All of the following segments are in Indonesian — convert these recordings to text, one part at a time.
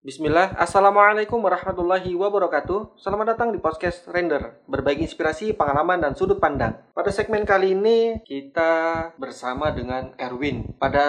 Bismillah, Assalamualaikum warahmatullahi wabarakatuh. Selamat datang di podcast Render. Berbagi inspirasi, pengalaman, dan sudut pandang. Pada segmen kali ini kita bersama dengan Erwin. Pada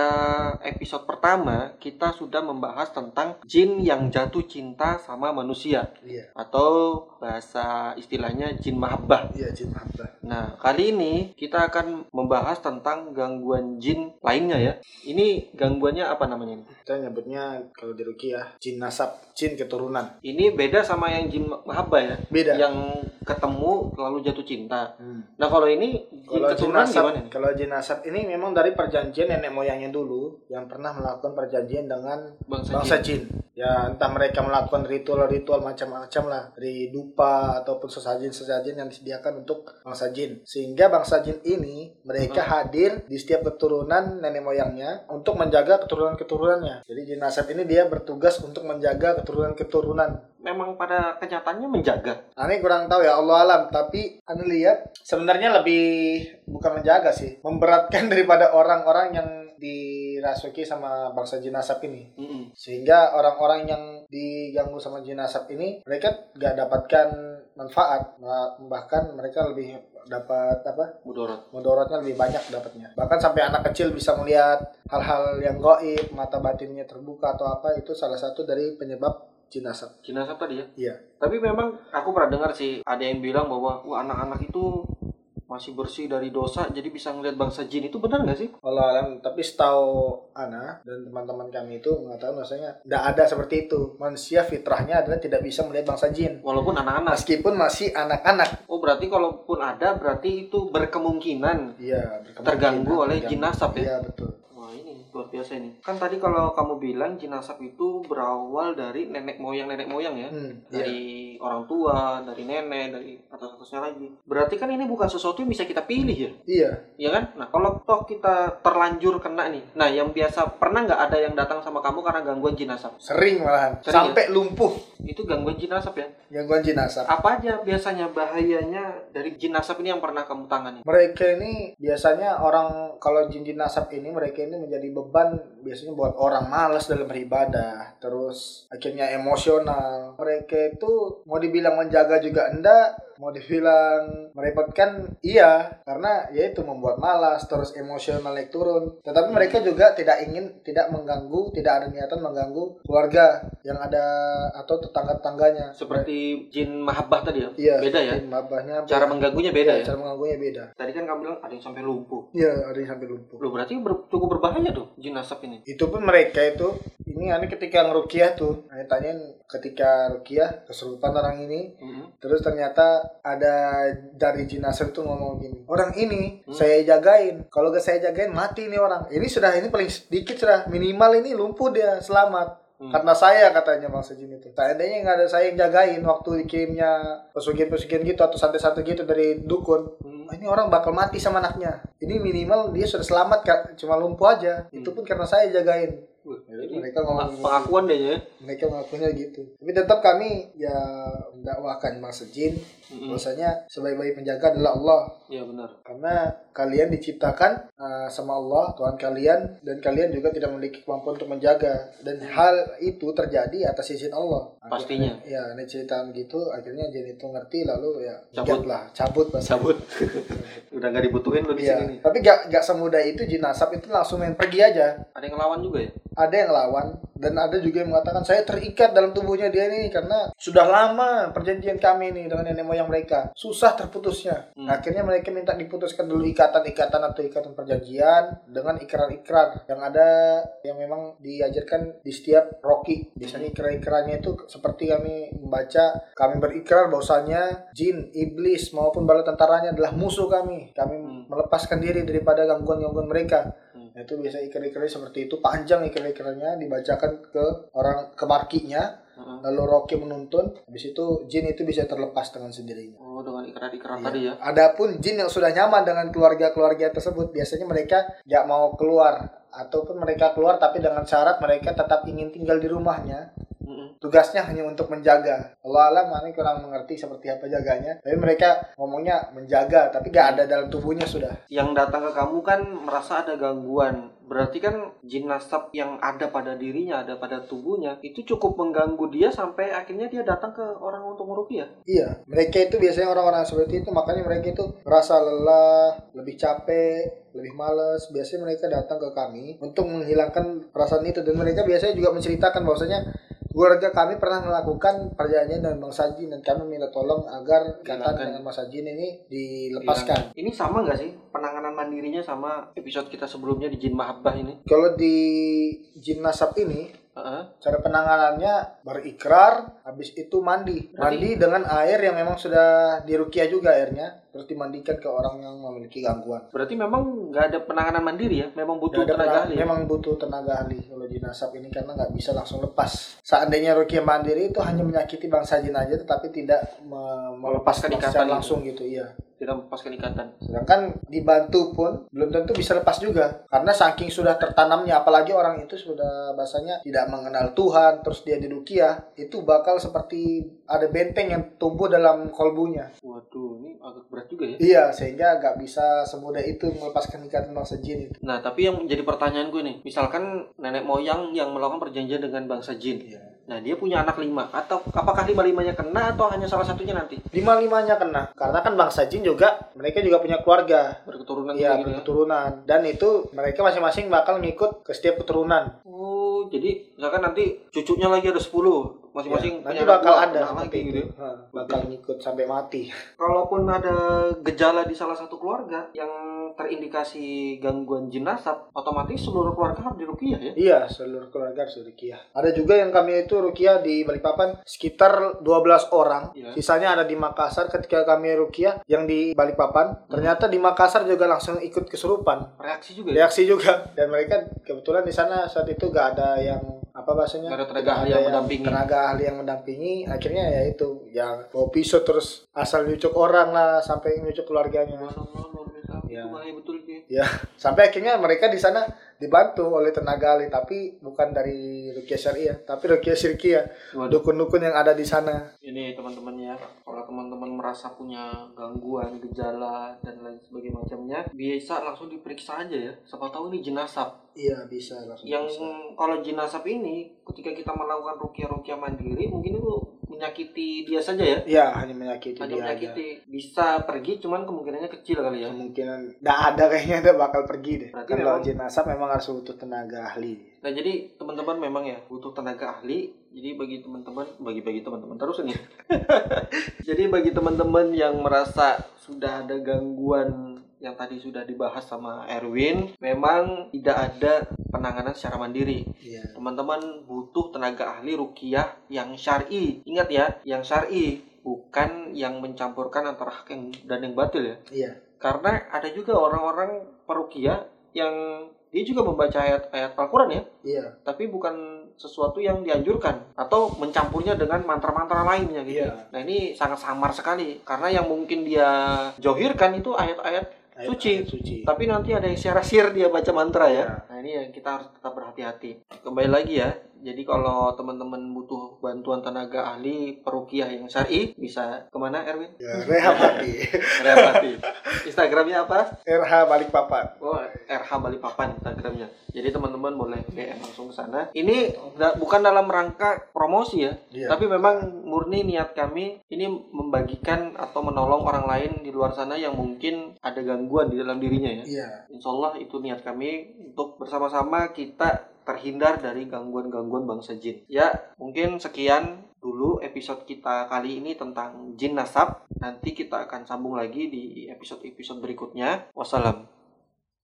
episode pertama kita sudah membahas tentang jin yang jatuh cinta sama manusia. Iya, Atau bahasa istilahnya jin mahabbah. Iya jin mahabbah. Nah, kali ini kita akan membahas tentang gangguan jin lainnya ya. Ini gangguannya apa namanya ini? Kita nyebutnya kalau di Rukiah jin nasab, jin keturunan. Ini beda sama yang jin mahabbah ya Beda. yang ketemu lalu jatuh cinta. Hmm. Nah kalau ini jin Kalau jin keturunan nasab, gimana nih? kalau jin nasab ini memang dari perjanjian nenek moyangnya dulu yang pernah melakukan perjanjian dengan Bangsa, bangsa jin. jin. Ya entah mereka melakukan ritual-ritual macam-macam lah dari dupa ataupun sesajen-sesajen yang disediakan untuk bangsa jin. Sehingga bangsa jin ini mereka hadir di setiap keturunan nenek moyangnya untuk menjaga keturunan-keturunannya. Jadi jin nasab ini dia bertugas untuk menjaga keturunan-keturunan Memang pada kenyataannya menjaga. Aneh kurang tahu ya Allah alam tapi Anda lihat sebenarnya lebih bukan menjaga sih memberatkan daripada orang-orang yang dirasuki sama bangsa jin asap ini Mm-mm. sehingga orang-orang yang diganggu sama jin asap ini mereka gak dapatkan manfaat Bah- bahkan mereka lebih dapat apa Mudorot. mudorotnya lebih banyak dapatnya bahkan sampai anak kecil bisa melihat hal-hal yang goib mata batinnya terbuka atau apa itu salah satu dari penyebab jin asap Jin asap tadi ya. iya Tapi memang aku pernah dengar sih ada yang bilang bahwa wah anak-anak itu masih bersih dari dosa jadi bisa ngeliat bangsa jin itu benar nggak sih? Allah alam, tapi setahu Ana dan teman-teman kami itu mengatakan bahwasanya tidak ada seperti itu. Manusia fitrahnya adalah tidak bisa melihat bangsa jin. Walaupun anak-anak. Meskipun masih anak-anak. Oh berarti kalaupun ada berarti itu berkemungkinan Iya, berkemungkinan terganggu oleh jin asap ya. Iya, betul. Wah ini luar biasa ini. Kan tadi kalau kamu bilang jin asap itu berawal dari nenek moyang nenek moyang ya. Hmm, iya. dari orang tua, dari nenek, dari atas atasnya lagi. Berarti kan ini bukan sesuatu yang bisa kita pilih ya, Iya. ya kan? Nah kalau toh kita terlanjur kena nih, nah yang biasa pernah nggak ada yang datang sama kamu karena gangguan jin asap? Sering malahan. Sering ya? Sampai lumpuh Itu gangguan jin asap ya? gangguan jin asap. Apa aja biasanya bahayanya dari jin asap ini yang pernah kamu tangani? Mereka ini biasanya orang kalau jin-jin asap ini mereka ini menjadi beban biasanya buat orang malas dalam beribadah terus akhirnya emosional mereka itu mau dibilang menjaga juga enggak mau dibilang merepotkan iya karena ya itu membuat malas terus emosional naik turun tetapi mereka juga tidak ingin tidak mengganggu tidak ada niatan mengganggu keluarga yang ada atau tetangga-tetangganya Seperti jin mahabbah tadi ya? iya Beda ya? jin mabahnya Cara mengganggunya beda Iya, ya? cara mengganggunya beda Tadi kan kamu bilang ada yang sampai lumpuh. iya ada yang sampai lumpuh Loh berarti ber- cukup berbahaya tuh jin asap ini. Itu pun mereka itu ini aneh ketika ngerukiah tuh aneh tanyain ketika rukiah kesurupan orang ini Mhm. terus ternyata ada dari jenazah itu ngomong gini orang ini Hmm. saya jagain kalau gak saya jagain mati nih orang ini sudah ini paling sedikit sudah minimal ini lumpuh dia selamat Hmm. karena saya katanya bang Sejin itu. Seandainya nggak ada saya yang jagain waktu dikirimnya pesugihan-pesugihan gitu atau santai-santai gitu dari dukun. Hmm. "Wah, ini orang bakal mati sama anaknya. Ini minimal dia sudah selamat Kak. cuma lumpuh aja. Itu pun karena saya jagain. Wah, Jadi jadi mereka ngomong pengakuan deh ya. mereka mengakunya gitu tapi tetap kami ya mendakwakan bangsa jin Mhm. bahwasanya sebaik-baik penjaga adalah Allah Iya benar. karena kalian diciptakan uh, sama Allah Tuhan kalian dan kalian juga tidak memiliki kemampuan untuk menjaga dan hal itu terjadi atas izin Allah Pastinya. ya ini cerita gitu akhirnya jin itu ngerti lalu ya Cabut. cabut lah cabut bahasa. Cabut. Udah nggak dibutuhin lo di Iya, sini tapi gak, gak semudah itu jin asap itu langsung main pergi aja. Ada yang ngelawan juga ya? ada yang lawan dan ada juga yang mengatakan saya terikat dalam tubuhnya dia ini karena sudah lama perjanjian kami ini dengan nenek moyang mereka susah terputusnya Hmm. akhirnya mereka minta diputuskan dulu ikatan-ikatan atau ikatan perjanjian dengan ikrar-ikrar yang ada yang memang diajarkan di setiap roki biasanya ikrar-ikrarnya itu seperti kami membaca kami berikrar bahwasanya jin iblis maupun bala tentaranya adalah musuh kami kami Hmm. melepaskan diri daripada gangguan-gangguan mereka Hmm. Nah, itu biasa ikrar-ikrarnya seperti itu panjang ikrar-ikrarnya dibacakan ke orang ke markinya Heeh. lalu Rocky menuntun habis itu jin itu bisa terlepas dengan sendirinya Oh dengan ikrar-ikrar Iya. tadi ya? Adapun jin yang sudah nyaman dengan keluarga-keluarga tersebut biasanya mereka nggak mau keluar ataupun mereka keluar tapi dengan syarat mereka tetap ingin tinggal di rumahnya Tugasnya hanya untuk menjaga. Allah alam mana kurang mengerti seperti apa jaganya. Tapi mereka ngomongnya menjaga tapi gak ada dalam tubuhnya sudah. Yang datang ke kamu kan merasa ada gangguan. Berarti kan jin nasab yang ada pada dirinya, ada pada tubuhnya, itu cukup mengganggu dia sampai akhirnya dia datang ke orang untuk meruqyah. iya mereka itu biasanya orang-orang seperti itu. Makanya mereka itu merasa lelah lebih capek lebih males. Biasanya mereka datang ke kami untuk menghilangkan perasaan itu. Dan mereka biasanya juga menceritakan bahwasanya keluarga kami pernah melakukan perjanjian dengan Bang Sajin dan kami minta tolong agar ikatan dengan Bang Sajin ini dilepaskan. Ini sama nggak sih penanganan mandirinya sama episode kita sebelumnya di Jin Mahabbah ini? Kalau di jin nasab ini Heeh. cara penanganannya berikrar, habis itu mandi. Berarti- Mandi dengan air yang memang sudah dirukiah juga airnya, terus dimandikan ke orang yang memiliki gangguan. Berarti memang nggak ada penanganan mandiri ya? Memang butuh ada tenaga ahli. ya? Memang butuh tenaga ahli kalau jin nasab ini karena nggak bisa langsung lepas. Seandainya rukiah mandiri itu hanya menyakiti bangsa jin aja, tetapi tidak me- Melepaskan ikatan secara itu. langsung gitu, iya. Tidak melepaskan ikatan. Sedangkan dibantu pun belum tentu bisa lepas juga. Karena saking sudah tertanamnya apalagi orang itu sudah bahasanya tidak mengenal Tuhan terus dia dirukiah itu bakal seperti ada benteng yang tumbuh dalam kolbunya. Waduh, agak berat juga ya. Iya, sehingga nggak bisa semudah itu melepaskan ikatan bangsa jin itu. Nah, tapi yang menjadi pertanyaan gue nih, misalkan nenek moyang yang melakukan perjanjian dengan bangsa jin. Iya. Nah, dia punya anak lima. Atau apakah lima-limanya kena atau hanya salah satunya nanti? Lima-limanya kena. Karena kan bangsa jin juga mereka juga punya keluarga. Berketurunan Iya, gitu ya? berketurunan. Dan itu mereka masing-masing bakal ngikut ke setiap keturunan. Oh, jadi misalkan nanti cucunya lagi ada 10. Masing-masing Ya, nanti bakal ada seperti lagi itu. gitu. ya. Ha, bakal ngikut sampai mati. Kalaupun ada gejala di salah satu keluarga yang terindikasi gangguan jin nasab, otomatis seluruh keluarga harus dirukiah ya? Iya, seluruh keluarga harus rukiah. Ada juga yang kami itu rukiah di Balikpapan sekitar 12 orang. Iya. Sisanya ada di Makassar ketika kami rukiah yang di Balikpapan. Ternyata di Makassar juga langsung ikut kesurupan. Reaksi juga ya? Reaksi juga. Dan mereka kebetulan di sana saat itu gak ada yang apa bahasanya? Nggak ada tenaga ada yang mendampingi. Tenaga ahli yang mendampingi. Akhirnya ya itu yang bawa pisau terus asal nyucuk orang lah sampai nyucuk keluarganya. Ya. Betul ya. Sampai akhirnya mereka di sana dibantu oleh tenaga ahli tapi bukan dari Rukiah Syariah, tapi Rukiah Syirkiyah. Waduh. Dukun-dukun yang ada di sana. Ini teman-teman ya, kalau merasa punya gangguan, gejala, dan lain sebagainya macamnya, bisa langsung diperiksa aja ya. Siapa tahu ini jenazah. Iya, bisa langsung. Yang bisa. kalau jenazah ini, ketika kita melakukan rukiah-rukiah mandiri, mungkin itu menyakiti dia saja ya. Iya, hanya menyakiti Hanya dia aja. menyakiti. Bisa pergi, cuman kemungkinannya kecil kali ya. Kemungkinan nggak ada kayaknya ada bakal pergi deh. Berarti Kalau memang- jenazah memang harus butuh tenaga ahli. Nah jadi teman-teman memang ya butuh tenaga ahli. Jadi bagi teman-teman, bagi-bagi teman-teman terus ini. jadi bagi teman-teman yang merasa sudah ada gangguan yang tadi sudah dibahas sama Erwin, memang tidak ada penanganan secara mandiri. Iya. Teman-teman butuh tenaga ahli rukiah yang syar'i. Ingat ya, yang syar'i bukan yang mencampurkan antara hak yang dan yang batil ya. Iya. Karena ada juga orang-orang perukiah yang dia juga membaca ayat-ayat Al-Quran ya, Iya. tapi bukan sesuatu yang dianjurkan atau mencampurnya dengan mantra-mantra lainnya gitu. Iya. Nah ini sangat samar sekali karena yang mungkin dia johirkan itu ayat-ayat Ayat- Suci. ayat Suci. tapi nanti ada yang secara sir dia baca mantra ya. Iya. Nah ini yang kita harus tetap berhati-hati. Kembali lagi ya. Jadi kalau teman-teman butuh bantuan tenaga ahli perukiah yang syar'i bisa ke mana Erwin? Ya, Rehapati. Repati. Instagramnya apa? RH Balikpapan. Oh, Balikpapan Instagramnya. Jadi teman-teman boleh DM langsung ke sana. Ini da- bukan dalam rangka promosi ya, Iya. tapi memang murni niat kami ini membagikan atau menolong orang lain di luar sana yang mungkin ada gangguan di dalam dirinya ya. Iya. Insya Allah itu niat kami untuk bersama-sama kita terhindar dari gangguan-gangguan bangsa jin. Ya, mungkin sekian dulu episode kita kali ini tentang jin nasab. Nanti kita akan sambung lagi di episode-episode berikutnya. Wassalam.